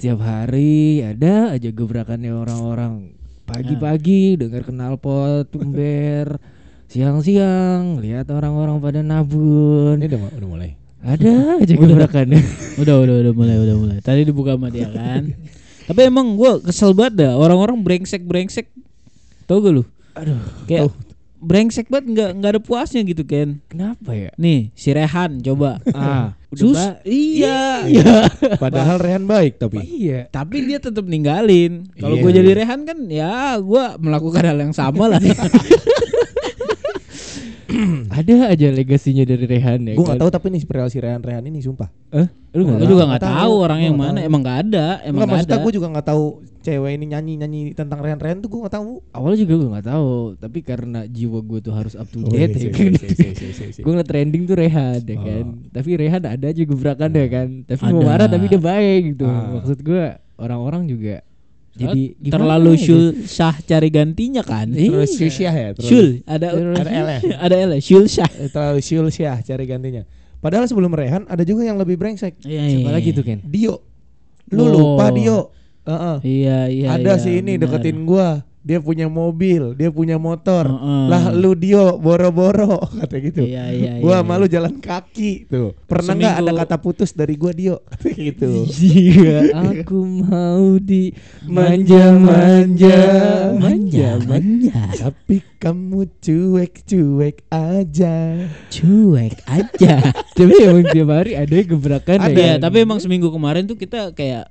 Tiap hari ada aja gebrakannya orang-orang. Pagi-pagi dengar knalpot, tumber. Siang-siang lihat orang-orang pada nabun. Ini udah, udah mulai. Ada aja gebrakannya. udah udah udah mulai udah mulai. Tadi dibuka sama dia kan. Tapi emang gua kesel banget dah orang-orang brengsek brengsek. Tau gak lu? Aduh, Kayak brengsek banget nggak nggak ada puasnya gitu Ken. kenapa ya? Nih si Rehan coba. Ah, Sus, ba- iya. Padahal Rehan baik tapi. Iya. Tapi dia tetap ninggalin. Kalau Iya. gue jadi Rehan kan ya gua melakukan hal yang sama lah. Ada aja legasinya dari Rehan ya. Gue gak kan? tahu tapi nih relasi Rehan Rehan ini sumpah. Eh, lu Gue juga nggak tahu tahu. orang yang mana. tahu. Emang nggak ada. Emang Enggak nggak maksudnya ada. gue juga gak tahu cewek ini nyanyi nyanyi tentang Rehan Rehan tuh gue gak tahu. Awalnya juga gue nggak tahu, tapi karena jiwa gue tuh harus up to Oh, date ya kan. gue ngeliat trending tuh Rehan ya kan. Oh. Tapi Rehan ada aja gebrakan ya kan. Tapi mau Ada. marah tapi dia baik gitu. Ah. Maksud gue orang-orang juga jadi gimana terlalu syul syah cari gantinya kan. Iya. Terus Syusyah ya. terus- Syul ada Ada L ya? ada L ya, Syul syah. Eh, Terlalu Syusyah cari gantinya. Padahal sebelum Rehan ada juga yang lebih brengsek. Iya, Siapa lagi tuh Ken? Dio. Lu Oh. lupa Dio. Heeh. Iya iya. ada iya, si ini benar. deketin gua. Dia punya mobil, dia punya motor. Heeh. Lah lu Dio boro-boro kata gitu. Iya iya. gua iya, malu jalan kaki tuh. Pernah nggak ada kata putus dari gua Dio? Kata gitu. Iya, aku mau di manja-manja, manja manja Tapi kamu cuek-cuek aja. cuek aja. Tapi emang tiap hari ada gebrakan Ada, ya. Iya, kan? tapi emang seminggu kemarin tuh kita kayak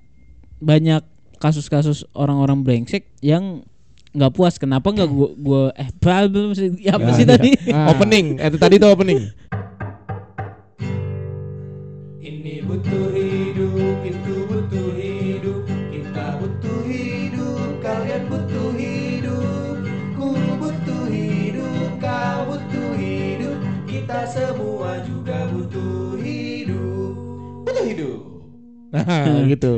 banyak kasus-kasus orang-orang brengsek yang nggak puas. Kenapa nggak gua gua eh belum sih ya apa Ya, sih ya. tadi? Ah. Opening, eh, itu tadi tuh opening. Ini butuh gitu.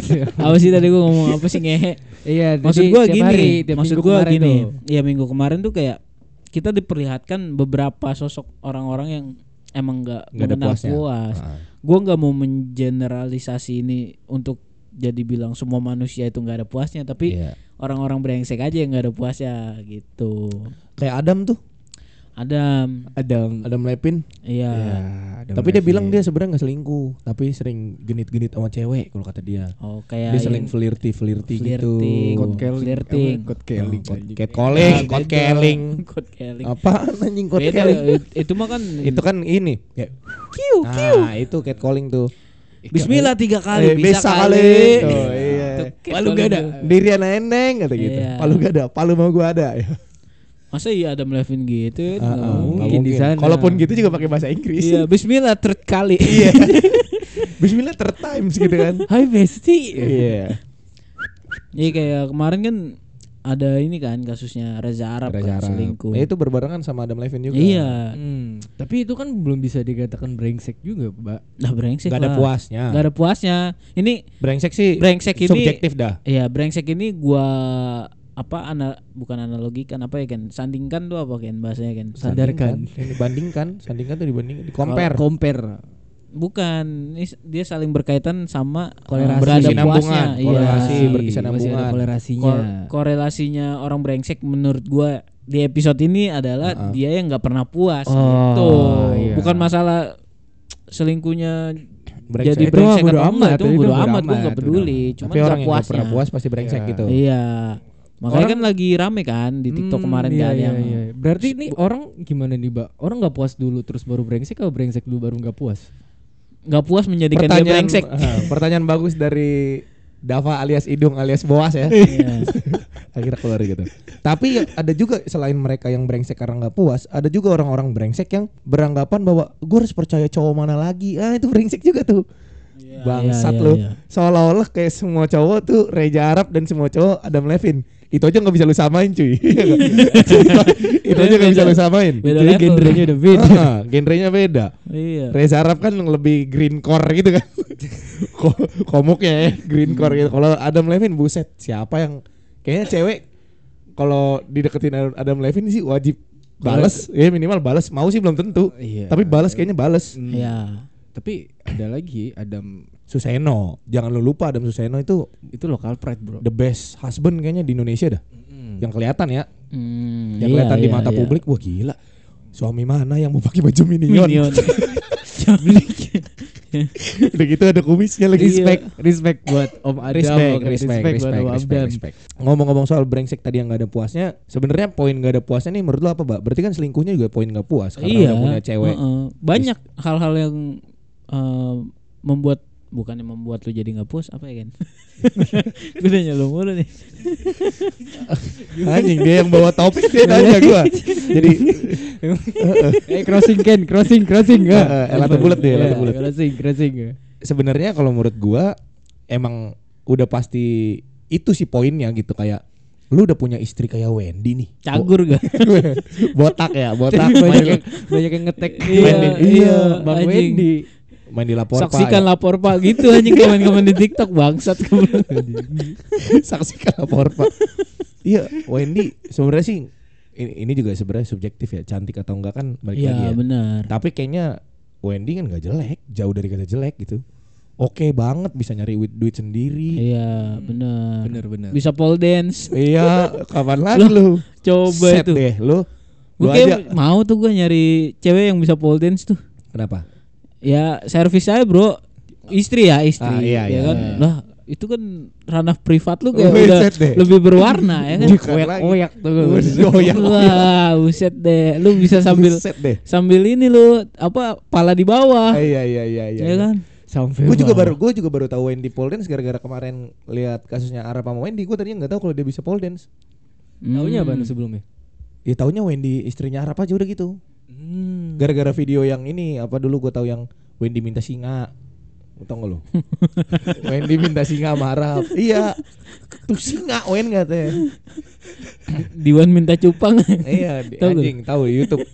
apa sih tadi gua ngomong apa sih ngehe? Iya, Maksud tiap gini, hari, maksud kemarin gini. tuh. Ya minggu kemarin tuh kayak kita diperlihatkan beberapa sosok orang-orang yang emang nggak Nggak ada mengenal puasnya. puas. Ah. Gua nggak mau mengeneralisasi ini untuk jadi bilang semua manusia itu nggak ada puasnya, tapi Iya. orang-orang brengsek aja yang nggak ada puasnya gitu. Kayak Adam tuh, Adam, Adam. Adam Levin. iya. Adam tapi dia Levine. bilang dia sebenarnya nggak selingkuh, tapi sering genit-genit sama cewek kalau kata dia. Oh kayak dia sering flirty flirty gitu. flirting, Code Kelly. flirting. Calling, Ah, code beda. calling. Code Kelly. Apa anjing calling? it- itu mah kan Itu kan ini. Ya. kiu Nah, itu cat calling tuh. Bismillah tiga kali Eh, bisa, kali. Tuh, iya. Tuh, Palu gak ada. Dirian eneng kata gitu. Iya. Palu gak ada, palu mau gua ada. Masa iya Adam Levine gitu? Nggak ah, mungkin. di sana. Kalaupun gitu juga pakai bahasa Inggris. Iya, Bismillah third kali. Iya. Bismillah third times gitu kan. Hai Besti. Iya. Iya kayak kemarin kan ada ini kan kasusnya Reza Arab Reza kan Arab. selingkuh. Ya, itu berbarengan sama Adam Levine juga. Iya. Hmm, tapi itu kan belum bisa dikatakan brengsek juga, Mbak. Nah brengsek Gak ada lah. puasnya. Gak ada puasnya. Ini Brengsek sih. brengsek ini subjektif dah. Iya, brengsek ini gua apa ana, bukan analogikan apa ya kan sandingkan tuh apa kan bahasanya kan Sadarkan. Sandingkan. Ini Bandingkan, sandingkan tuh dibanding, di compare. Compare. bukan ini dia saling berkaitan sama Kolerasi. berada puasnya iya berkesinambungan. Masih ada kolerasinya. Kor- korelasinya orang brengsek menurut gua di episode ini adalah Uh-uh. dia yang nggak pernah puas Oh, gitu iya. bukan masalah selingkuhnya Brengsek. jadi Itu brengsek bodo enggak amat, itu itu bodo amat gua amat, nggak peduli Tapi cuma orang yang gak puasnya pernah puas pasti brengsek Iya. gitu. iya makanya Orang- kan lagi rame kan di TikTok Hmm, kemarin iya, kan iya, yang iya. Berarti ini orang gimana nih, Mbak? Orang nggak puas dulu terus baru brengsek atau brengsek dulu baru nggak puas? nggak puas menjadikan dia Pertanyaan, brengsek ah, pertanyaan bagus dari Dava alias Idung alias Boas ya. Iya. Akhirnya keluar gitu. Tapi ada juga selain mereka yang brengsek karena nggak puas, ada juga orang-orang brengsek yang beranggapan bahwa gue harus percaya cowok mana lagi. Ah itu brengsek juga tuh. Bangsat iya, lo. iya. Seolah-olah kayak semua cowok tuh Reza Arab dan semua cowok Adam Levine. Itu aja nggak bisa lu samain cuy. Itu aja nggak bisa lu samain. Beda Jadi genrenya udah beda. Ah, genrenya beda. iya Reza Arab kan lebih green core gitu kan. Ko- Komuknya ya, green core gitu. Kalau Adam Levine buset, siapa yang kayaknya cewek kalau dideketin Adam- Levine sih wajib bales, ya minimal bales. Mau sih belum tentu. Iya. Tapi bales kayaknya bales. Hmm. iya Tapi ada lagi Adam Suseno. Jangan lu lupa Adam Suseno itu Itu lokal pride, Bro. the best husband kayaknya di Indonesia dah. Yang kelihatan ya, Hmm, yang iya, kelihatan di iya, mata iya. publik wah gila. Suami mana yang mau pakai baju minion? Minion. Udah gitu ada kumisnya lagi. Respect, respect buat Om Adam. respect, respect, buat respect, Om respect, Adam. respect. Ngomong-ngomong soal brengsek tadi yang nggak ada puasnya, sebenarnya poin nggak ada puasnya nih menurut lo apa, Mbak? Berarti kan selingkuhnya juga poin nggak puas karena iya, punya cewek. heeh. banyak hal-hal yang eh, membuat bukannya membuat lu jadi nggak puas apa ya kan? Gue nanya lu mulu nih. Anjing dia yang bawa topik dia nanya gua. Jadi Eh crossing Ken, crossing, crossing Eh, eh, elata bulat deh, elata Iya, bulat. Crossing, crossing. sebenarnya kalau menurut gua emang udah pasti itu sih poinnya gitu kayak lu udah punya istri kayak Wendy nih. Cagur gak? botak ya, botak banyak yang banyak yang ngetek Iya, di- iya, Bang. Wendy. Main di lapor Saksikan Pak, lapor pak gitu anjing komen-komen di TikTok bangsat ya. Saksikan lapor Pak. iya, Wendy sebenarnya sih ini, ini juga sebenarnya subjektif ya, cantik atau enggak kan balik lagi Iya ya. benar. Tapi kayaknya Wendy kan nggak jelek, jauh dari kata jelek gitu. Oke banget bisa nyari duit, duit sendiri. Iya benar. Bener bener. Bisa pole dance. Iya, kapan lagi lu? Coba Set itu. deh lu. Lu Gue aja. mau tuh gue nyari cewek yang bisa pole dance tuh. Kenapa? Ya servis saya bro. Istri ya istri. Ah, iya, ya iya, kan. iya. Lah itu kan ranah privat lu kayak udah deh. lebih berwarna ya kan. Bukan lagi. Oyak tuh. Oyak. Wah, buset deh. Lu bisa sambil deh. sambil ini lu apa pala di bawah. Ah, Iya iya iya iya. ya kan? Sampai Gue juga baru gue juga baru tahu Wendy pole dance gara-gara kemarin lihat kasusnya Arab sama Wendy. Gue tadinya nggak tahu kalau dia bisa pole dance. Taunya apa Hmm. sebelumnya? Ya taunya Wendy istrinya Arab aja udah gitu. Hmm. Gara-gara video yang ini apa dulu gue tahu yang Wendy minta singa. Gak lu? Wendy minta singa sama Arab. Iya. Tuh singa Wen katanya. Diwan minta cupang. iya, di- Tahu gak? anjing tahu di YouTube.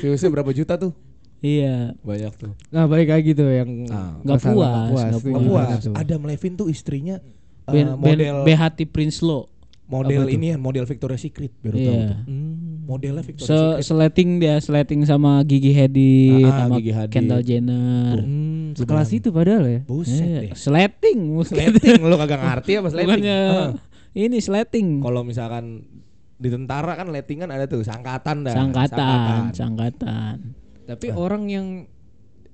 Viewsnya berapa juta tuh? iya. Banyak tuh. Nah balik lagi tuh yang Ah. Nggak masalah puas, nggak Itu puas. Gimana puas. tuh? Adam Levine tuh istrinya uh, Ben, ben, model BHT Prince Lo. model ini ya model Victoria's Secret baru tahu Iya. tuh. Hmm. Modelnya Victoria's Se Secret. sleting dia sleting sama Gigi Hadid Ah, ah, sama Gigi Hadid. Kendall Jenner. Hmm, sekelas itu padahal ya. Buset Iya, deh. Sleting, Sleting lu kagak ngerti apa sleting? Bukannya Ah. ini sleting. Kalau misalkan di tentara kan lettingan ada tuh sangkatan dah. Sangkatan, sangkatan. Tapi orang yang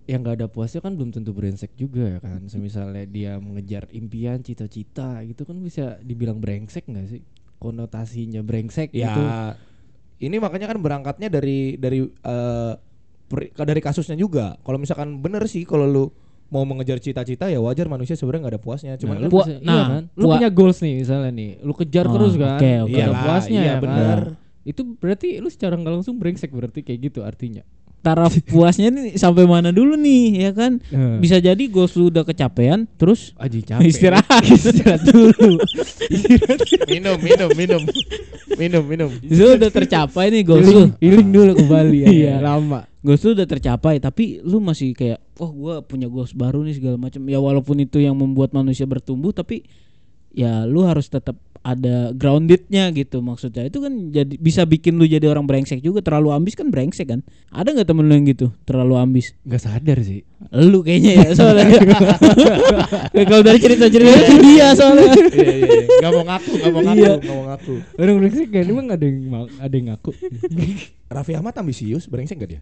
yang nggak ada puasnya kan belum tentu brengsek juga ya kan. Semisalnya dia mengejar impian, cita-cita gitu kan bisa dibilang brengsek nggak sih? Konotasinya brengsek Ya, gitu. Ini makanya kan berangkatnya dari dari eh, per- dari kasusnya juga. Kalau misalkan bener sih kalau lu mau mengejar cita-cita ya wajar manusia sebenarnya nggak ada puasnya. Cuman Nah, kan lu Pua- bisa- iya nah, kan? Lu pua- punya goals nih misalnya nih, lu kejar Oh, terus kan. oke, oke. nggak ada Iyalah, puasnya iya ya kan? bener. Itu berarti lu secara nggak langsung brengsek berarti kayak gitu artinya. Taraf puasnya nih sampai mana dulu nih ya kan? Hmm. Bisa jadi lu udah kecapean terus Aji capek. istirahat istirahat dulu. minum minum minum minum minum. Lu udah tercapai nih lu. Healing, healing dulu ke Bali ya. Iya. Lama. Lu udah tercapai tapi lu masih kayak wah gua punya goals baru nih segala macam. Ya walaupun itu yang membuat manusia bertumbuh tapi ya lu harus tetap ada groundednya gitu maksudnya itu kan jadi bisa bikin lu jadi orang brengsek juga terlalu ambis kan brengsek kan ada nggak temen lu yang gitu terlalu ambis Gak sadar sih. lu kayaknya ya soalnya kalau dari cerita cerita dia soalnya Iya iya. iya. Gak mau ngaku, gak mau ngaku, Iya. gak mau ngaku. Orang brengsek kan emang ada yang mau, ada yang ngaku. Raffi Ahmad ambisius, brengsek gak dia?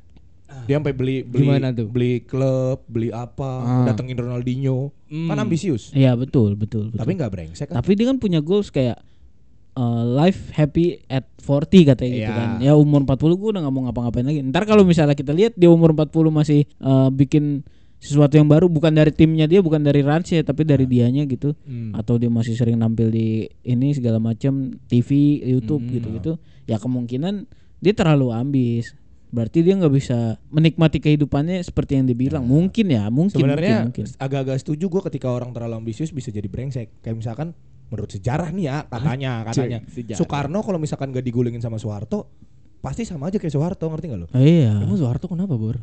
Dia sampai beli beli Gimana tuh? beli klub, beli apa, Ah. datengin Ronaldinho. Kan Hmm. ambisius. Iya betul betul, betul. Tapi nggak brengsek kan? Tapi dia kan punya goals kayak uh, life happy at 40 katanya gitu Iya. kan. Ya umur 40 gue udah gak mau ngapa-ngapain lagi. Ntar kalau misalnya kita lihat dia umur 40 masih uh, bikin sesuatu yang baru bukan dari timnya dia, bukan dari Rans ya, tapi dari dianya gitu. Hmm. Atau dia masih sering nampil di ini segala macam TV, YouTube Hmm. gitu-gitu. Ya kemungkinan dia terlalu ambis. Berarti dia nggak bisa menikmati kehidupannya seperti yang dibilang. Mungkin ya, mungkin Sebenarnya agak-agak setuju gue ketika orang terlalu ambisius bisa jadi brengsek. Kayak misalkan menurut sejarah nih ya katanya katanya sejarah. Soekarno kalau misalkan gak digulingin sama Soeharto pasti sama aja kayak Soeharto ngerti gak lo? Oh, iya. Emang Soeharto kenapa, Bor?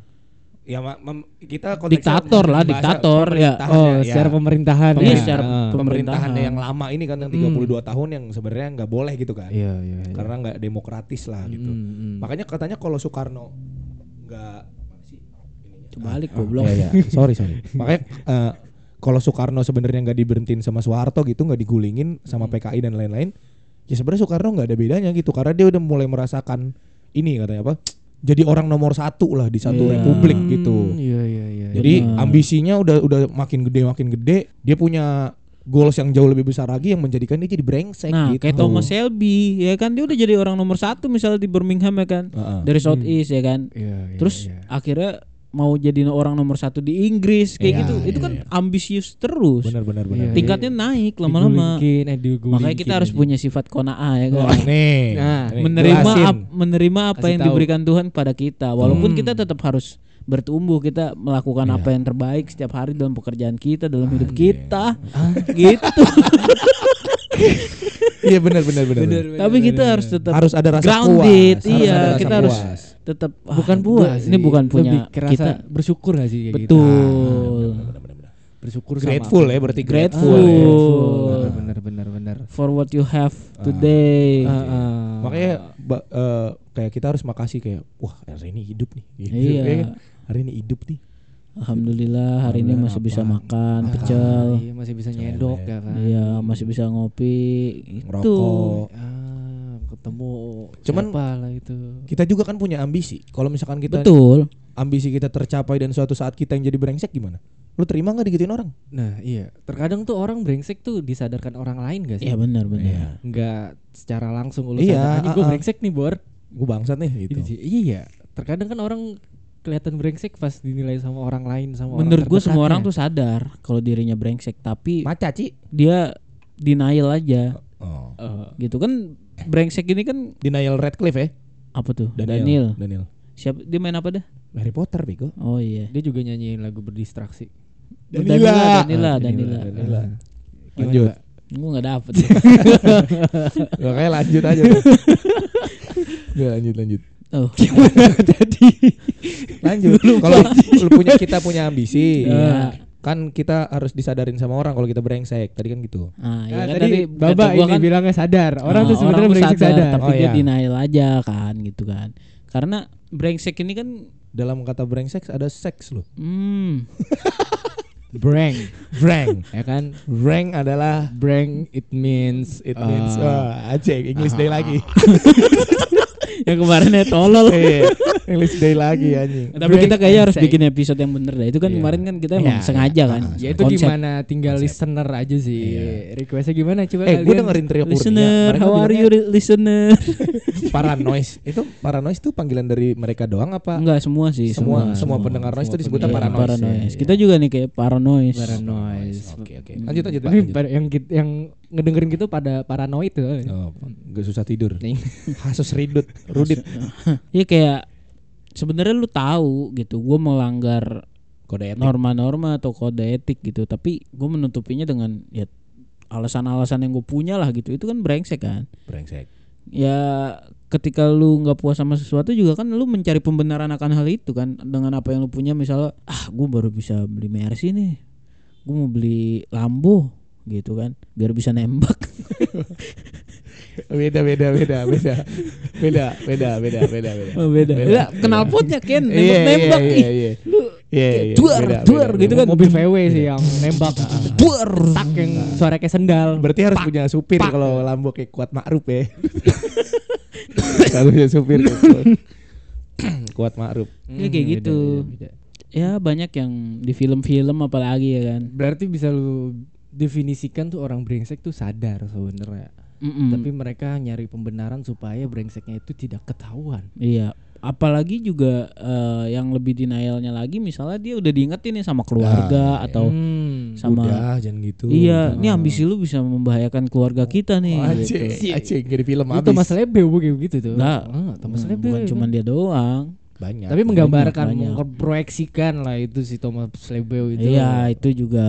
Ya ma- mem- kita Diktator lah, diktator, ya. pemerintahan Oh, ya. secara pemerintahan Iya, ya. secara Ah. pem- pemerintahannya pemerintahan. yang lama ini kan yang 32 tahun yang sebenarnya nggak boleh gitu kan. Iya, iya. iya. Karena nggak demokratis lah gitu. Hmm, hmm. Makanya katanya kalau Soekarno nggak? Kebalik Ah, goblok. Iya, iya. sorry, sorry. Makanya eh, kalau Soekarno sebenarnya nggak diberhentiin sama Soeharto gitu, nggak digulingin sama PKI dan lain-lain, ya sebenarnya Soekarno nggak ada bedanya gitu karena dia udah mulai merasakan ini katanya apa? Jadi orang nomor satu lah di satu Iya. republik gitu. Hmm, Iya iya iya. Jadi Benar. ambisinya udah udah makin gede makin gede. Dia punya goals yang jauh lebih besar lagi yang menjadikan dia jadi brengsek Nah, gitu. kayak Thomas Shelby ya kan dia udah jadi orang nomor satu misalnya di Birmingham ya kan Heeh. dari Southeast ya kan. Iya, iya, Terus iya. akhirnya mau jadi orang nomor satu di Inggris kayak Iya, gitu. iya, Itu kan iya. ambisius terus. benar benar Iya, benar. iya. Tingkatnya naik lama-lama. Eh, Makanya kita harus aja. punya sifat kona'ah ya kan. Wah, nih. Nah, nih, menerima ap- menerima apa Kasih yang tahu. diberikan Tuhan pada kita walaupun Hmm. kita tetap harus bertumbuh kita melakukan Iya. apa yang terbaik setiap hari dalam pekerjaan kita dalam hidup Anjing. kita gitu Iya benar benar benar. benar. tapi kita harus tetap Harus ada rasa grounded puas. iya ada rasa kita harus puas. tetap ah, bukan puas ini sih, bukan punya kita bersyukur gak sih kayak gitu? betul Benar, benar, benar. bersyukur Grateful sama ya berarti Grateful. ya. bener bener bener bener for what you have today Ah, ah. Makanya ba- eh, kayak kita harus makasih kayak wah hari ini hidup nih. Gitu, Iya. ya kan? Hari ini hidup nih. Alhamdulillah hari ini masih bisa makan pecel. iya masih bisa nyendok ya kan? Iya masih bisa ngopi itu Ngerokok. ah ketemu Cuman- siapa lah itu Kita juga kan punya ambisi. Kalau misalkan kita betul. ambisi kita tercapai dan suatu saat kita yang jadi brengsek gimana? Lu terima nggak digituin orang? nah iya. Terkadang tuh orang brengsek tuh disadarkan orang lain gak sih? Iya benar benar. Nggak secara langsung lu Iya, sadar gue brengsek nih bor. Gue bangsat nih gitu. Sih, iya. Terkadang kan orang kelihatan brengsek pas dinilai sama orang lain sama menurut gue semua orang tuh sadar kalau dirinya brengsek tapi Maca, Ci. dia denial aja Oh. Eh, gitu kan brengsek ini kan Denial Radcliffe ya? apa tuh Daniel. Daniel, Daniel. siapa dia main apa dah Harry Potter bego. oh iya dia juga nyanyiin lagu berdistraksi Danila Danila Ah, Danila Danila. Gimana, Lanjut. Mbak? gue nggak dapet Gak kayak lanjut aja. Nggak, lanjut lanjut. Oh Lanjut. Kalau lu punya kita punya ambisi, Iya. kan kita harus disadarin sama orang kalau kita brengsek. Tadi kan gitu. nah, Ah, ya kan tadi Baba gua ini kan, bilangnya sadar orang ah, tuh sebenarnya brengsek sadar, tapi Oh, dia iya. denial aja kan gitu kan karena brengsek ini kan Dalam kata brengsek ada seks loh. hmm, breng Breng. ya kan Breng adalah breng it means it means uh, aceh English day lagi. yang kemarin ya tolol Iya, English day lagi anjing. tapi kita kayaknya harus bikin episode yang bener dah itu kan Iya. kemarin kan kita emang Iya, sengaja kan ya itu Konsep. gimana tinggal Konsep. listener aja sih Iya. requestnya gimana coba Eh, gue kalian dengerin trio Kurnia. listener how are you listener Paranoise. Itu paranoise tuh panggilan dari mereka doang apa? enggak semua sih Semua semua pendengar noise itu disebutnya Iya, paranoise. paranoise. Iya, Kita juga nih kayak paranoise. paranoise Oke oke. Lanjut lanjut Pak. tapi yang yang ngedengerin gitu pada paranoid tuh Oh, gak susah tidur. Nih. Hasus ridut, rudit. Iya kayak sebenarnya lu tahu gitu, gue melanggar Kode etik. norma-norma atau kode etik gitu, tapi gue menutupinya dengan ya alasan-alasan yang gue punya lah gitu. Itu kan brengsek kan. Brengsek. Ya ketika lu nggak puas sama sesuatu juga kan lu mencari pembenaran akan hal itu kan dengan apa yang lu punya misalnya ah gue baru bisa beli Mercy nih gue mau beli Lambo gitu kan biar bisa nembak Beda beda beda beda. Beda beda beda beda beda. Oh, beda. Lah, kenal potnya Ken, Iya, nembak-nembak iya, ih. iya, iya. Lu Iya, iya, duar, beda, duar beda, gitu beda. kan. mobil VW sih yang nembak duar. tak yang suara kayak sendal Berarti harus punya supir kalau Lambo kayak kuat Ma'ruf ya. Kalau punya supir kuat, Ma'ruf. Ya, kayak Hmm, gitu. beda, beda. Ya banyak yang di film-film apalagi ya kan. berarti bisa lu definisikan tuh orang brengsek tuh sadar sebenarnya Mm-mm. tapi mereka nyari pembenaran supaya brengseknya itu tidak ketahuan Iya. Apalagi juga eh, yang lebih denialnya lagi misalnya dia udah diingetin nih sama keluarga Ah, iya. atau Hmm. sama Udah jangan gitu. Iya, ini ambisi lu bisa membahayakan keluarga kita nih. gitu. Aceh, Aceh kayak di film itu habis. Thomas Lebe kayak gitu tuh Nggak. Ah, Thomas Hmm, Lebe bukan cuma dia doang. banyak. tapi menggambarkan banyak. memproyeksikan lah itu si Thomas Lebe itu Iya, itu juga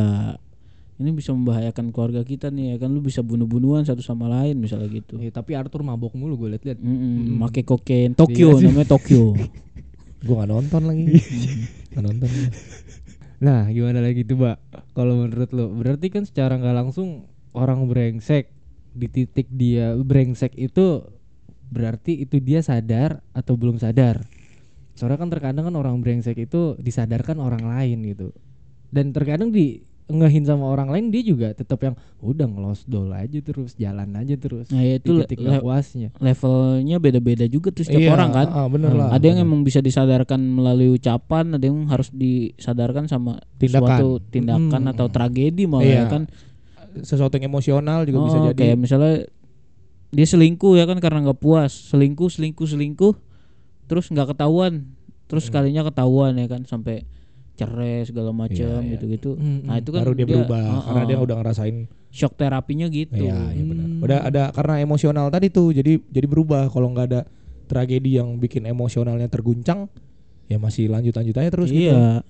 ini bisa membahayakan keluarga kita nih ya kan lu bisa bunuh-bunuhan satu sama lain misalnya gitu. Iya, tapi Arthur mabok mulu gue liat-liat Mm-mm, Make kokain Tokyo Iya namanya Tokyo. Gua gak nonton lagi. gak nonton. Nah, gimana lagi tuh, Mbak? Kalau menurut lo, berarti kan secara nggak langsung orang brengsek di titik dia brengsek itu berarti itu dia sadar atau belum sadar. Soalnya kan terkadang kan orang brengsek itu disadarkan orang lain gitu. Dan terkadang di ngehin sama orang lain dia juga tetap yang udah ngelos dol aja terus jalan aja terus Nah, ya itu titik le- puasnya levelnya beda-beda juga tuh setiap Iya, orang kan. ah, bener Hmm. lah. ada yang bener. emang bisa disadarkan melalui ucapan, ada yang harus disadarkan sama Tindakan. suatu tindakan Hmm. atau tragedi malah Iya. ya kan. sesuatu yang emosional juga bisa Oh, jadi. kayak misalnya dia selingkuh ya kan karena nggak puas, selingkuh selingkuh selingkuh, terus nggak ketahuan, terus Hmm. kalinya ketahuan ya kan sampai cerai segala macam Iya, iya. gitu-gitu. Hmm, Nah hmm. itu kan baru dia, berubah ah, karena ah, dia udah ngerasain shock terapinya gitu. Iya, iya benar. Hmm. Udah ada karena emosional tadi tuh jadi jadi berubah kalau nggak ada tragedi yang bikin emosionalnya terguncang ya masih lanjut lanjut aja terus gitu. Iya.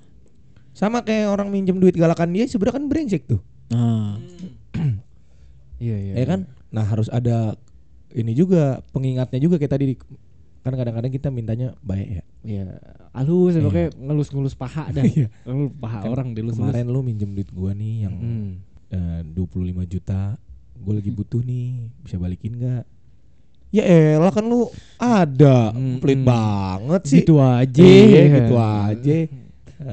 Sama kayak orang minjem duit galakan dia sebenarnya kan brengsek tuh. Nah, iya iya ya kan? Nah, harus ada ini juga pengingatnya juga kayak tadi kan kadang-kadang kita mintanya baik ya. iya halus Iya. pokoknya ngelus-ngelus paha dah Iya. ngelus paha Kan orang dilus Kemarin lu minjem duit gua nih yang Hmm. eh, 25 juta. Gue lagi butuh nih, bisa balikin nggak? Ya elah kan lu ada, Hmm, pelit hmm. banget sih. gitu aja Iya, gitu aja.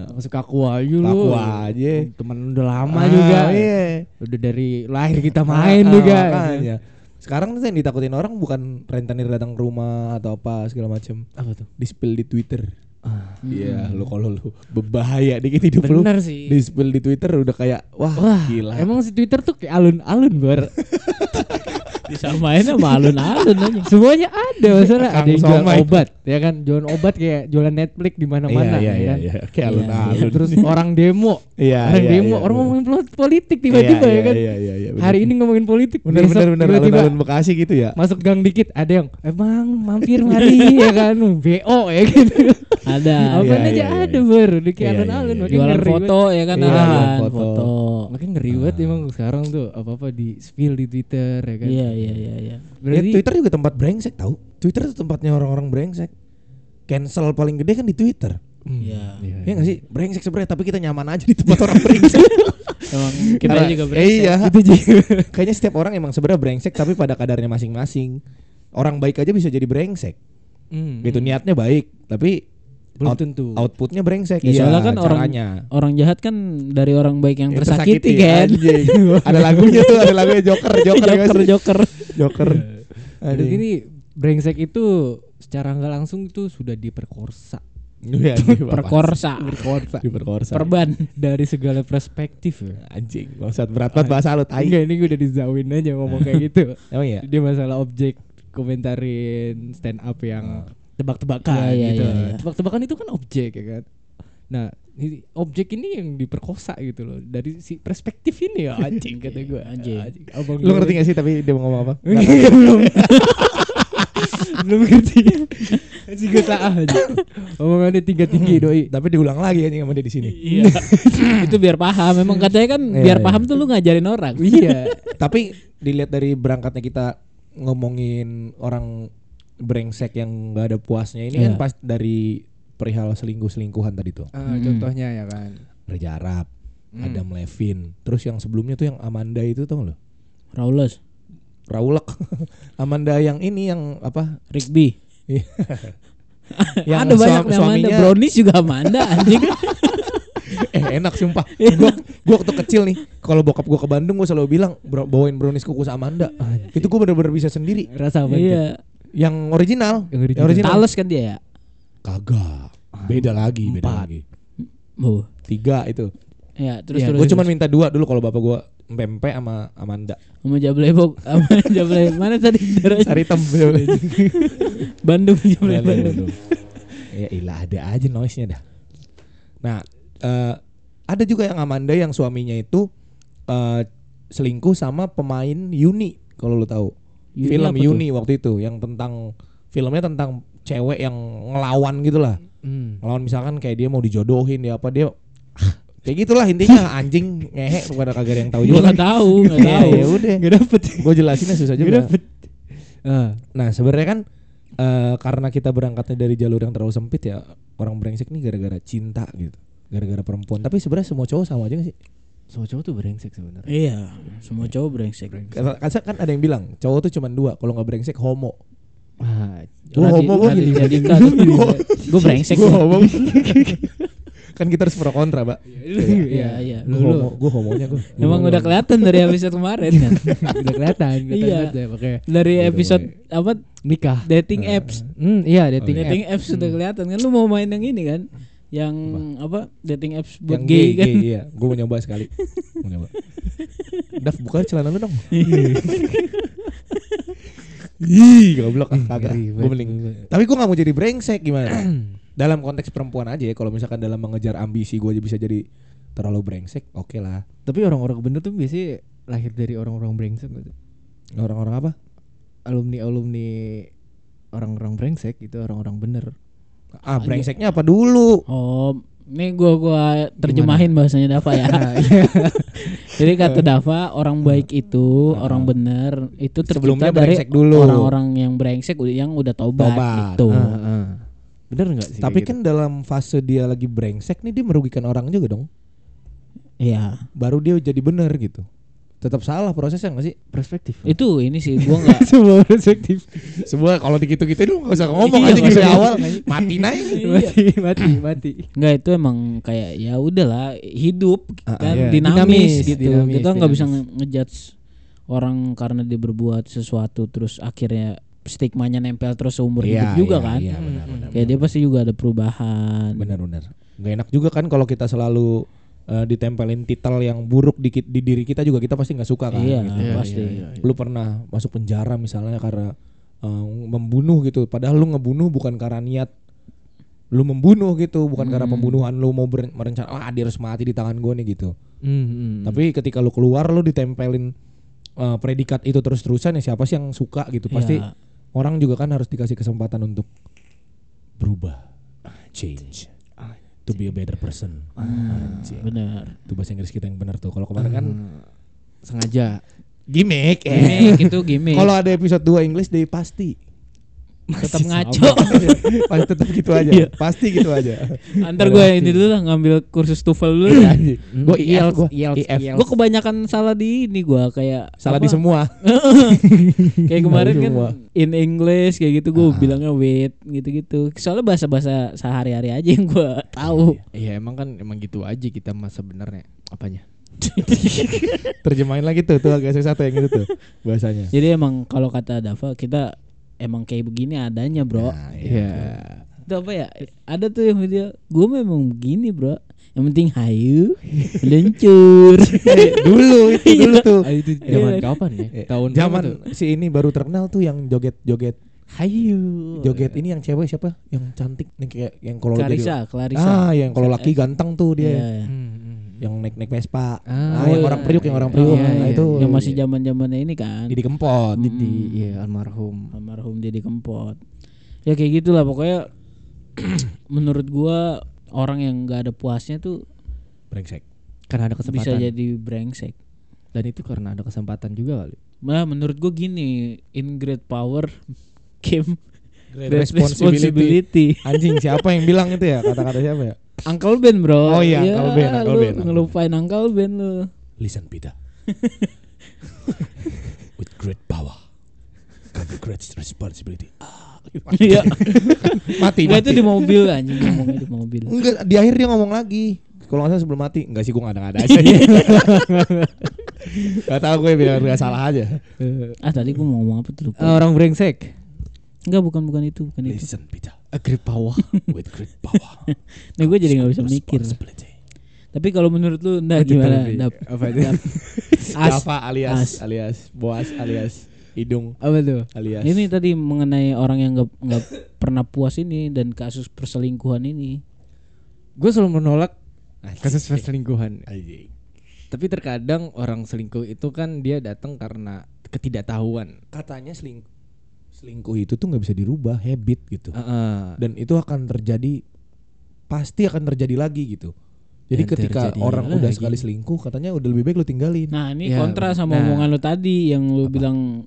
masuk kaku aja lu Laku aja. teman udah lama Ah, juga Iya. udah dari lahir kita main Ah, juga Makanya. Sekarang tuh yang ditakutin orang bukan rentenir datang ke rumah atau apa segala macam. apa tuh Di spill di Twitter. Ah. Iya, lu kalau lu berbahaya dikit hidup lu. bener sih Di spill di Twitter udah kayak wah, Wah, gila. emang si Twitter tuh kayak alun-alun bar. disamain sama alun-alun aja. Semuanya ada masalah. Kang Ada yang jual obat, ya kan? Jualan obat kayak jualan Netflix di mana-mana, iya, ya iya, kan? iya, kayak Iya, alun-alun. Terus orang demo, Iya, orang iya, demo, iya, orang bener. ngomongin pol- politik tiba-tiba Iya, ya kan? Iya, iya, iya, bener. Hari ini ngomongin politik, bener besok bener bener tiba-tiba alun-alun Bekasi gitu ya. masuk gang dikit ada yang emang mampir mari ya kan BO ya gitu. Ada. Apa iya, aja iya, ada iya. ber di kayak Iya, iya, alun-alun iya. Jualan ngeri foto ya kan Iya, ada jualan kan, foto. Makin ngeri banget emang sekarang tuh apa-apa di spill di Twitter ya kan. Iya iya iya iya. Ya, Berarti Twitter juga tempat brengsek tahu. Twitter itu tempatnya orang-orang brengsek. Cancel paling gede kan di Twitter. Hmm, Iya. Ya sih? Brengsek sebenarnya tapi kita nyaman aja di tempat orang brengsek. Emang kita Karena- juga eh, brengsek. Iya. Itu juga. Kayaknya setiap orang emang sebenarnya brengsek tapi pada kadarnya masing-masing. Orang baik aja bisa jadi brengsek. Hmm, Gitu hmm. niatnya baik, tapi belum out- tentu. outputnya brengsek. Ya, soalnya kan orang caranya. orang jahat kan dari orang baik yang Yang tersakiti, kan. anjing. ada lagunya tuh, ada lagunya Joker, Joker, ya Joker? Joker. Joker. Aduh. gini brengsek itu secara nggak langsung itu sudah diperkosa Iya, di- Perkorsa. Diperkosa Diperkosa. Perban. dari segala perspektif ya. Anjing, bangsat berat banget bahasa lu tai. Enggak ini gue udah dizawin aja ngomong kayak gitu. Emang iya? Dia masalah objek komentarin stand up yang tebak-tebakan Iya, iya, gitu. iya, iya. Tebak-tebakan itu kan objek ya kan. Nah, ini objek ini yang diperkosa gitu loh dari si perspektif ini ya anjing kata gue Anjing. Abang Lu ngerti gak sih tapi dia mau ngomong apa? Belum. Belum ngerti. Masih gue salah aja. Omongannya tiga tinggi doi. Tapi diulang lagi anjing sama dia di sini. Iya. itu biar paham. Memang katanya kan Iya, biar iya. paham tuh lu ngajarin orang. Iya. Tapi dilihat dari berangkatnya kita ngomongin orang brengsek yang nggak ada puasnya ini kan Iya. pas dari perihal selingkuh-selingkuhan tadi tuh. Ah, Hmm. Contohnya ya kan. Raja Arab, Hmm. Adam Levine, terus yang sebelumnya tuh yang Amanda itu tau lo? Raules, Raulek. Amanda yang ini yang apa? Rigby. yang Ada banyak suam- yang Amanda. suaminya- Brownies juga Amanda anjing. eh enak sumpah. gua gua waktu kecil nih, kalau bokap gua ke Bandung gua selalu bilang "Bro, bawain brownies kukus Amanda. Itu gua bener-bener bisa sendiri. Rasa apa? Iya. Yang original, Yang original. Tales kan dia ya. Kagak. Beda lagi, beda Empat. lagi. Oh. Tiga itu. Ya, terus Iya, terus. Gue cuma minta dua dulu kalau bapak gue Pempe sama Amanda. sama Jablay Bok, sama Jablay mana tadi? daerahnya? Sari tem. Bandung Bandung. ya ilah ada aja noise-nya dah. Nah, eh, ada juga yang Amanda yang suaminya itu eh, selingkuh sama pemain Yuni kalau lu tahu. Yuni Film apa tuh? Yuni waktu itu yang tentang filmnya tentang cewek yang ngelawan gitu lah. Hmm. Ngelawan misalkan kayak dia mau dijodohin dia apa dia kayak gitulah intinya anjing ngehe pada kagak ada yang tahu juga. nggak tahu, nggak Ya, tahu. ya udah. Gak dapet. Gue jelasinnya susah Gak juga. dapet. Ah. Nah sebenarnya kan eh, karena kita berangkatnya dari jalur yang terlalu sempit ya orang brengsek nih gara-gara cinta gitu, gara-gara perempuan. Tapi sebenarnya semua cowok sama aja gak sih? Semua cowok tuh brengsek sebenarnya. Iya, semua cowok brengsek. Kan kan ada yang bilang cowok tuh cuma dua, kalau nggak brengsek homo. Ah, Gua homo, gini. Tuh Gue brengsek. Gua homo. kan kita harus pro kontra, Pak. Iya, iya. Gue Lu- homo, gue homonya gue. Emang udah kelihatan dari episode kemarin kan. Udah kelihatan, kelihatan Iya. pakai Dari Udah episode apa nikah. dating apps. Hmm, iya dating Oh, iya. app. Dating apps sudah kelihatan kan lu mau main yang ini kan? Yang apa? Dating apps buat gay, kan? iya. Gue mau nyoba sekali. mau nyoba. Daf, buka celana lu dong. Ih, goblok ah, kagak. Gue mending. Tapi gue gak mau jadi brengsek gimana? dalam konteks perempuan aja ya. Kalau misalkan dalam mengejar ambisi gue aja bisa jadi terlalu brengsek, oke lah. Tapi orang-orang bener tuh biasanya lahir dari orang-orang brengsek gitu. Orang-orang apa? Alumni-alumni orang-orang brengsek itu orang-orang bener. Ah, brengseknya apa dulu? Oh, ini gua gua terjemahin bahasanya Dava ya. Iya. Jadi kata Dava, orang baik itu, orang bener itu tercipta dari brengsek dulu. orang-orang yang brengsek yang udah tobat, Tobat. gitu. Ah, ah. Bener nggak sih? Tapi kan dalam fase dia lagi brengsek nih dia merugikan orang juga dong. Iya. Baru dia jadi bener gitu. Tetap salah prosesnya gak sih? gitu? perspektif. Itu ini sih gua nggak semua perspektif. Sebuah kalau digitu-gitu lu gak usah ngomong Iya, aja gitu usah dari awal. Mati naik. mati, mati, mati. Nggak itu emang kayak ya udahlah hidup Ah, kan iya. dinamis, Dinamis, gitu. dinamis, Kita nggak bisa ngejudge orang karena dia berbuat sesuatu terus akhirnya stigmanya nempel terus seumur hidup juga kan. Iya, benar, benar. Kayak dia pasti juga ada perubahan. Benar benar. Gak enak juga kan kalau kita selalu eh, ditempelin titel yang buruk di, di diri kita juga kita pasti nggak suka kan. Iya, gitu. Iya, pasti. iya, iya. Lu pernah masuk penjara misalnya karena eh, membunuh gitu. Padahal lu ngebunuh bukan karena niat lu membunuh gitu, bukan karena Hmm. pembunuhan lu mau merencana ah dia harus mati di tangan gue nih gitu. Hmm, hmm. Tapi ketika lu keluar lu ditempelin eh, predikat itu terus-terusan ya siapa sih yang suka gitu. Pasti Iya. Orang juga kan harus dikasih kesempatan untuk berubah, change, to be a better person. Anjir. Bener. Itu bahasa Inggris kita yang benar tuh. Kalau kemarin kan sengaja. gimmick. Gimik itu gimmick. Kalau ada episode 2 English deh pasti. Tetap ngaco. pasti tetap gitu aja. Iya. Pasti gitu aja. Antar gue ini dulu lah ngambil kursus TOEFL dulu ya. Gue IELTS, gue IELTS, kebanyakan salah di ini gue kayak Salah apa, di semua. kayak kemarin kan in English kayak gitu gue Ah. bilangnya wait gitu-gitu. Soalnya bahasa-bahasa sehari-hari aja yang gue tahu. Iya emang kan emang gitu aja kita mah sebenarnya apanya. Terjemahin lagi tuh tuh agak satu yang itu tuh bahasanya. Jadi emang kalau kata Dava kita emang kayak begini adanya bro. Nah, Iya. Itu apa ya? Ada tuh yang video gue memang begini bro. Yang penting hayu, meluncur. Eh, dulu itu dulu tuh. Ah, itu zaman Iya. kapan ya? Eh, Tahun zaman si ini baru terkenal tuh yang joget-joget Hayu. joget ini yang cewek siapa? Yang cantik nih kayak yang kalau Clarissa, jadi Clarissa. Ah, yang kalau laki ganteng tuh dia. Iya. Hmm, hmm. Yang naik-naik Vespa. Ah, Ah, yang iya. orang priuk, yang orang priuk. iya, nah, iya. itu yang masih zaman-zamannya ini kan. Didi Kempot. Di, di iya almarhum. almarhum Deddy Kempot. Ya kayak gitulah pokoknya menurut gua orang yang nggak ada puasnya tuh Brengsek. Karena ada bisa kesempatan. jadi brengsek. Dan itu karena ada kesempatan juga kali. Nah, menurut gua gini, in great power came Great great responsibility. Anjing siapa yang bilang itu ya? Kata-kata siapa ya? Uncle Ben, Bro. Oh iya, Ya, Uncle Ben, Uncle lu Ben, Uncle Ngelupain Uncle Ben lu. Listen Peter. With great power comes great responsibility. Iya. mati, Enggak mati. itu di mobil anjing ngomongnya di mobil. Enggak, di akhir dia ngomong lagi. Kalau nggak salah sebelum mati, enggak sih gue nggak ada aja. Gak tau gue biar nggak salah aja. Ah tadi gua mau ngomong apa tuh lupa. orang brengsek. Enggak bukan bukan itu, bukan itu. Listen Peter, Agree power. with great power. Nih gue jadi nggak bisa mikir. responsibility. Tapi kalau menurut lu ndak gimana? Dap? Apa itu? Dap. As. Java alias As. alias Boas alias Hidung Apa tuh? alias Ini tadi mengenai orang yang nggak nggak pernah puas ini dan kasus perselingkuhan ini. Gue selalu menolak kasus perselingkuhan. Anjing. Tapi terkadang orang selingkuh itu kan dia datang karena ketidaktahuan. Katanya seling selingkuh itu tuh nggak bisa dirubah habit gitu. Heeh. Dan itu akan terjadi pasti akan terjadi lagi gitu. Jadi Dan ketika orang udah lagi. sekali selingkuh katanya udah lebih baik lu tinggalin. Nah ini Ya, kontra sama nah. omongan lu tadi yang lu bilang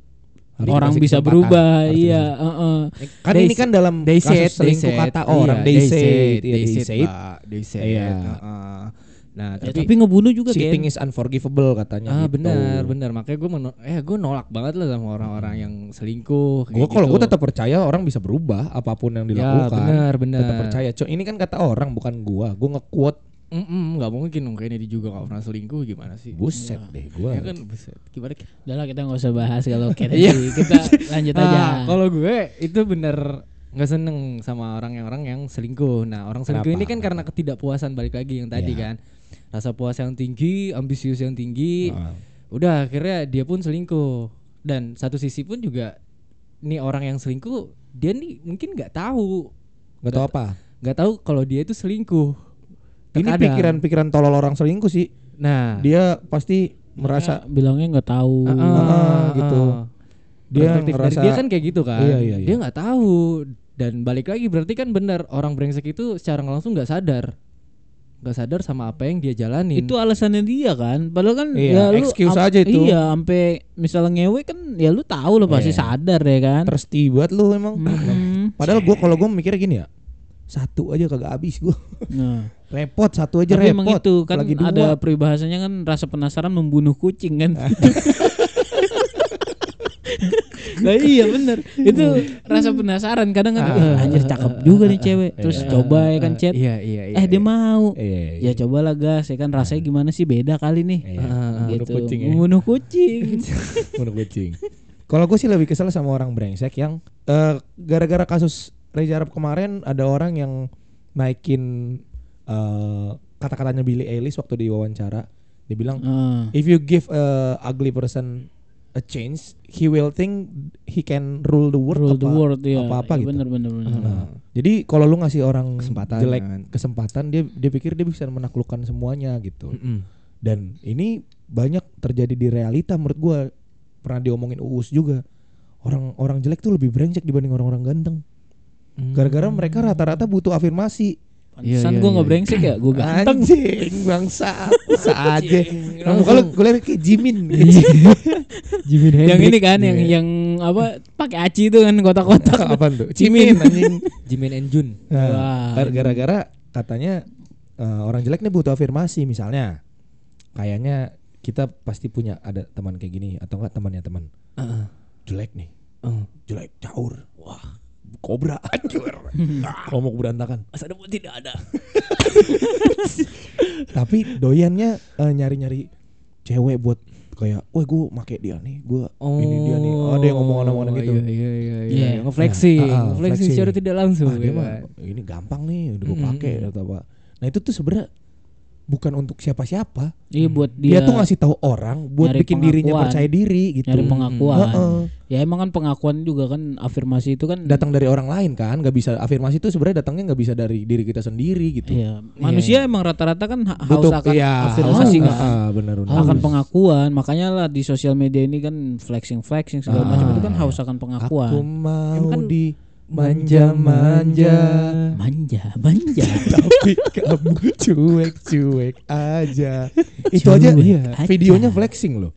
Harus orang bisa berubah. Iya, dikasih- heeh. Kan They ini kan dalam They kasus said, they selingkuh said, kata orang. iya, they, they said, said, iya, they they said, they said. Iya. heeh. Nah, Ya, tapi, tapi ngebunuh juga cheating Gen. is unforgivable katanya ah gitu. benar, benar. Makanya gue eh gue nolak banget lah sama orang-orang yang selingkuh. Gue kalau gitu. gue tetap percaya orang bisa berubah apa pun yang ya dilakukan. benar, benar. Tetap percaya. Cok, ini kan kata orang bukan gua. Gua nge-quote Mm-mm, nggak mungkin dong kayaknya dia juga gak pernah selingkuh gimana sih? buset deh gua. Ya kan buset. Gimana? Udah lah kita nggak usah bahas kalau kayak Iya. Kita lanjut aja. Ah, kalau gue itu bener nggak seneng sama orang yang orang yang selingkuh. Nah orang selingkuh Kenapa? ini kan karena ketidakpuasan balik lagi yang tadi Iya. kan, rasa puas yang tinggi, ambisius yang tinggi, Ah. udah akhirnya dia pun selingkuh. Dan satu sisi pun juga nih orang yang selingkuh dia nih mungkin nggak tahu, Gak tau apa. nggak tahu kalau dia itu selingkuh. Ini Terkadang. pikiran-pikiran tolol orang selingkuh sih. Nah, Dia pasti merasa bilangnya nggak tahu. Ah, ah, Ah, gitu. ah. dia Perspektif dari ngerasa dia kan kayak gitu kan. Iya, iya, iya. Dia nggak tahu dan balik lagi berarti kan benar orang brengsek itu secara nggak langsung nggak sadar. Nggak sadar sama apa yang dia jalanin. Itu alasannya dia kan. Padahal kan Iya, ya lu excuse am- aja itu. Iya, sampai misalnya ngewe kan ya lu tahu lo pasti Iya. sadar ya kan. thirsty banget lu emang. Padahal gua kalau gua mikirnya gini ya. Satu aja kagak habis gua. Nah, repot satu aja tapi repot. emang itu kan dua. ada peribahasanya kan rasa penasaran membunuh kucing kan. Nah iya bener Itu rasa penasaran Kadang kan "Eh, Anjir cakep juga nih cewek Terus Iya. coba ya kan chat Iya iya iya. Eh dia mau Iya, Ya cobalah gas Ya kan rasanya gimana sih Beda kali nih Iya. Ah, Bunuh gitu kucing ya. Membunuh kucing Bunuh kucing. Kalau gue sih lebih kesel sama orang brengsek yang eh, gara-gara kasus Reza Arab kemarin ada orang yang naikin eh, kata-katanya Billie Eilish waktu diwawancara. Dia bilang Ah. if you give a ugly person a chance, he will think he can rule the world Rule apa the world ya apa-apa Iya, gitu. Bener bener bener Nah, jadi kalau lu ngasih orang Kesempatan, jelek kan. kesempatan dia dia pikir dia bisa menaklukkan semuanya gitu. Mm-mm. Dan ini banyak terjadi di realita menurut gua. Pernah diomongin Uus juga. Orang-orang jelek tuh lebih brengsek dibanding orang-orang ganteng. Gara-gara mereka rata-rata butuh afirmasi. Pantesan iya, gue iya. nggak brengsek ya Gue ganteng Anjing, bangsa. Saja. Kamu kalau gue lihat kayak Jimin. Jimin Yang ini kan Yang Iya. yang apa pakai aci itu kan kotak-kotak Apa tuh? Anjing. Jimin and Jun. Nah, gara-gara katanya eh, orang jelek nih butuh afirmasi misalnya. Kayaknya kita pasti punya ada teman kayak gini atau enggak temannya teman. Heeh. Jelek nih. Oh. jelek caur wah kobra hancur romok berantakan Masa depan tidak ada tapi doyannya eh, nyari-nyari cewek buat kayak wah gue make dia nih gue ini dia nih ada yang ngomong-ngomong gitu Iya iya iya iya. Iya. Ngeflexing, Nah, ah, ah, ngeflexing flexing. secara tidak langsung. Wah, dia ya mah kan? ini gampang nih udah gue pakai mm, atau apa nah itu tuh sebenarnya bukan untuk siapa-siapa Iya buat dia, dia, tuh ngasih tahu orang buat bikin dirinya percaya diri gitu nyari Hmm. pengakuan. Heeh. Ya emang kan pengakuan juga kan afirmasi itu kan datang dari orang lain kan nggak bisa afirmasi itu sebenarnya datangnya nggak bisa dari diri kita sendiri gitu Iya, manusia emang rata-rata kan ha- haus Butuh- akan iya, afirmasi haus. kan. Ah, benar benar. akan pengakuan. Makanya lah di sosial media ini kan flexing flexing segala Ah. macam itu kan haus akan Aku pengakuan. mau Emang kan di manja-manja Manja, manja. tapi kamu cuek-cuek aja. Itu aja Cuek iya, aja. videonya flexing loh.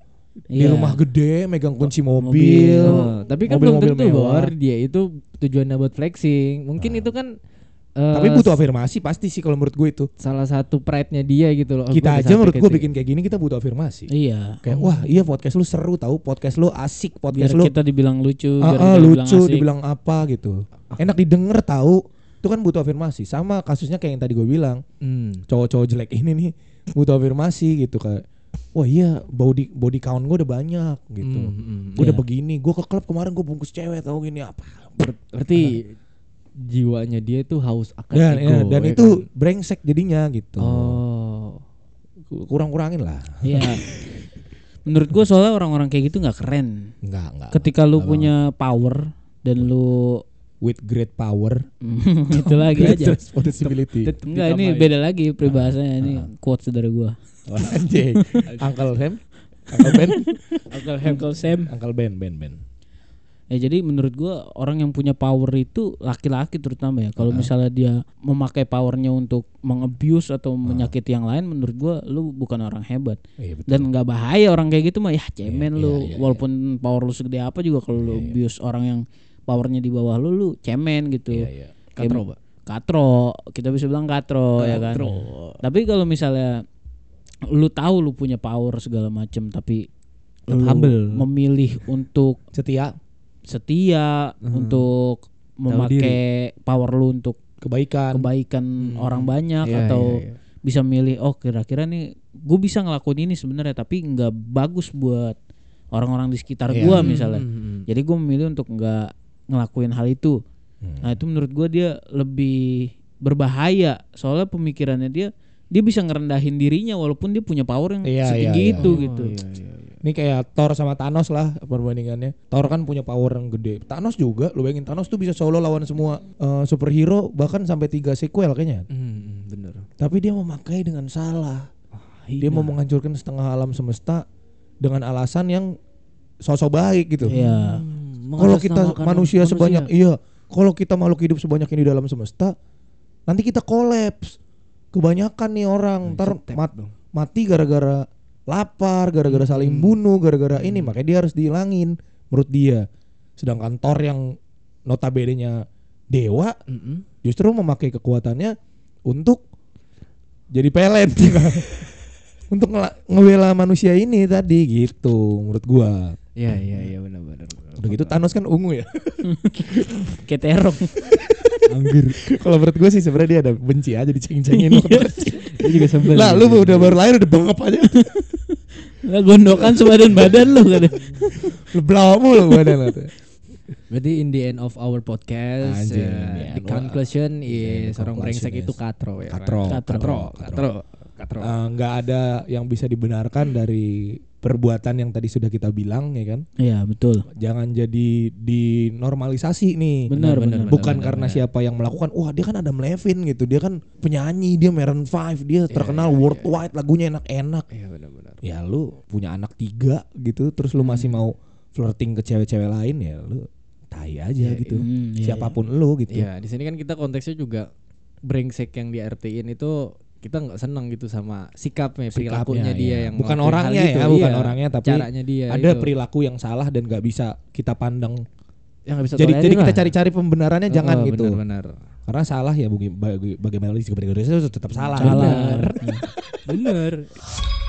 Di Iya. rumah gede megang kunci Mobil. mobil. Oh, tapi kan belum mobil-mobil tentu bahwa dia itu tujuannya buat flexing. Mungkin Ah. itu kan eh, Tapi butuh afirmasi pasti sih kalau menurut gue itu. salah satu pride-nya dia gitu loh. Oh, Kita aja menurut gue bikin kayak gini kita butuh afirmasi. Iya. Kayak wah iya podcast lu seru tahu, podcast lu asik, Biar podcast lu kita dibilang lucu, ah, biar ah, kita lucu, asik. dibilang apa gitu. Enak didengar tahu. Itu kan butuh afirmasi. Sama kasusnya kayak yang tadi gue bilang. Hmm. cowok-cowok jelek ini nih butuh afirmasi gitu kayak wah iya body body count gue udah banyak gitu Hmm, hmm, gue udah Iya. begini gue ke klub kemarin gue bungkus cewek tau gini apa Ber- berarti jiwanya dia itu haus akan dan ego. ya, dan ya itu kan? brengsek jadinya gitu Oh. kurang-kurangin lah Iya. Menurut gua soalnya orang-orang kayak gitu nggak keren. enggak enggak Ketika lu Nggak punya power dan lu with great power itu lagi aja. responsibility Enggak ini beda lagi peribahasanya ini quotes dari gua. Anjing Uncle Sam Uncle Ben Uncle Uncle Sam. Uncle Ben Ben Ben Ya jadi menurut gua orang yang punya power itu laki-laki terutama ya. Kalau misalnya dia memakai powernya untuk mengabuse atau menyakiti yang lain, menurut gua lu bukan orang hebat. iya betul Dan nggak bahaya orang kayak gitu mah ya cemen Iya, lu. iya, iya, Walaupun power lu segede apa juga kalau lu Iya, iya. abuse orang yang powernya di bawah lu lu cemen gitu. iya iya Katro, Pak. Katro, kita bisa bilang katro, ya kan. Katro. Tapi kalau misalnya lu tahu lu punya power segala macem tapi lu humble. memilih untuk Setia, setia Hmm. untuk memakai power lu untuk kebaikan. kebaikan Hmm. orang banyak Iya, atau iya, iya. bisa milih oh kira-kira nih gue bisa ngelakuin ini sebenarnya tapi nggak bagus buat orang-orang di sekitar Iya. gua Hmm, misalnya hmm, hmm. jadi gue memilih untuk nggak ngelakuin hal itu Hmm. nah itu menurut gua dia lebih berbahaya soalnya pemikirannya dia dia bisa ngerendahin dirinya walaupun dia punya power yang Iya, setinggi iya, iya. itu Oh, gitu iya, iya, iya. Ini kayak Thor sama Thanos lah perbandingannya. Thor kan punya power yang gede. Thanos juga, lu bayangin Thanos tuh bisa solo lawan semua eh, superhero bahkan sampai tiga sequel kayaknya. Hmm, hmm, bener. Tapi dia memakai dengan salah. iya. Dia mau menghancurkan setengah alam semesta dengan alasan yang sosok baik gitu. Iya. Hmm, Kalau kita mengatasnamakan manusia, sebanyak iya, kalau kita makhluk hidup sebanyak ini dalam semesta, nanti kita kolaps. Kebanyakan nih orang ntar Cetek mat- mati gara-gara lapar, gara-gara saling bunuh, gara-gara ini, makanya dia harus dihilangin menurut dia. Sedangkan Thor yang notabene-nya dewa Mm-mm. justru memakai kekuatannya untuk jadi pelet untuk ngela- ngebela manusia ini tadi gitu menurut gua. Iya iya iya benar-benar. Udah gitu Thanos kan ungu ya. kayak terong Anggir. Kalau menurut gue sih sebenarnya dia ada benci aja diceng-cengin Dia juga sebel. Lah lu udah baru lahir udah bengep aja. Lah, gondokan sebadan badan lu kan Lu blawak mulu badan lu. Berarti in the end of our podcast, Anjir, uh, in the conclusion Yeah, is orang brengsek itu katro ya. katro. kan? Katro. katro, katro, katro. Eh, nggak ada yang bisa dibenarkan dari perbuatan yang tadi sudah kita bilang ya kan. iya betul Jangan jadi dinormalisasi nih. Benar, benar, Bukan benar, karena benar. siapa yang melakukan. Wah dia kan Adam Levine gitu. Dia kan penyanyi. Dia Maroon 5 Dia terkenal iya, worldwide. Lagunya enak-enak. Iya benar-benar. Ya lu punya anak tiga gitu. Terus lu masih mau flirting ke cewek-cewek lain ya lu tai aja Iya, gitu. Hmm, iya, Siapa pun lu gitu. Iya, di sini kan kita konteksnya juga brengsek yang diartiin itu kita nggak senang gitu sama sikapnya, perilakunya Sikapnya, dia iya. yang Bukan orangnya hal itu, ya, bukan iya. orangnya, tapi caranya dia Ada itu. perilaku yang salah dan gak bisa kita pandang. yang nggak bisa Jadi jadi kita cari-cari pembenarannya Oh, jangan gitu. Benar-benar. Karena salah ya bagi, bagi, bagaimana juga itu tetap salah. salah Benar.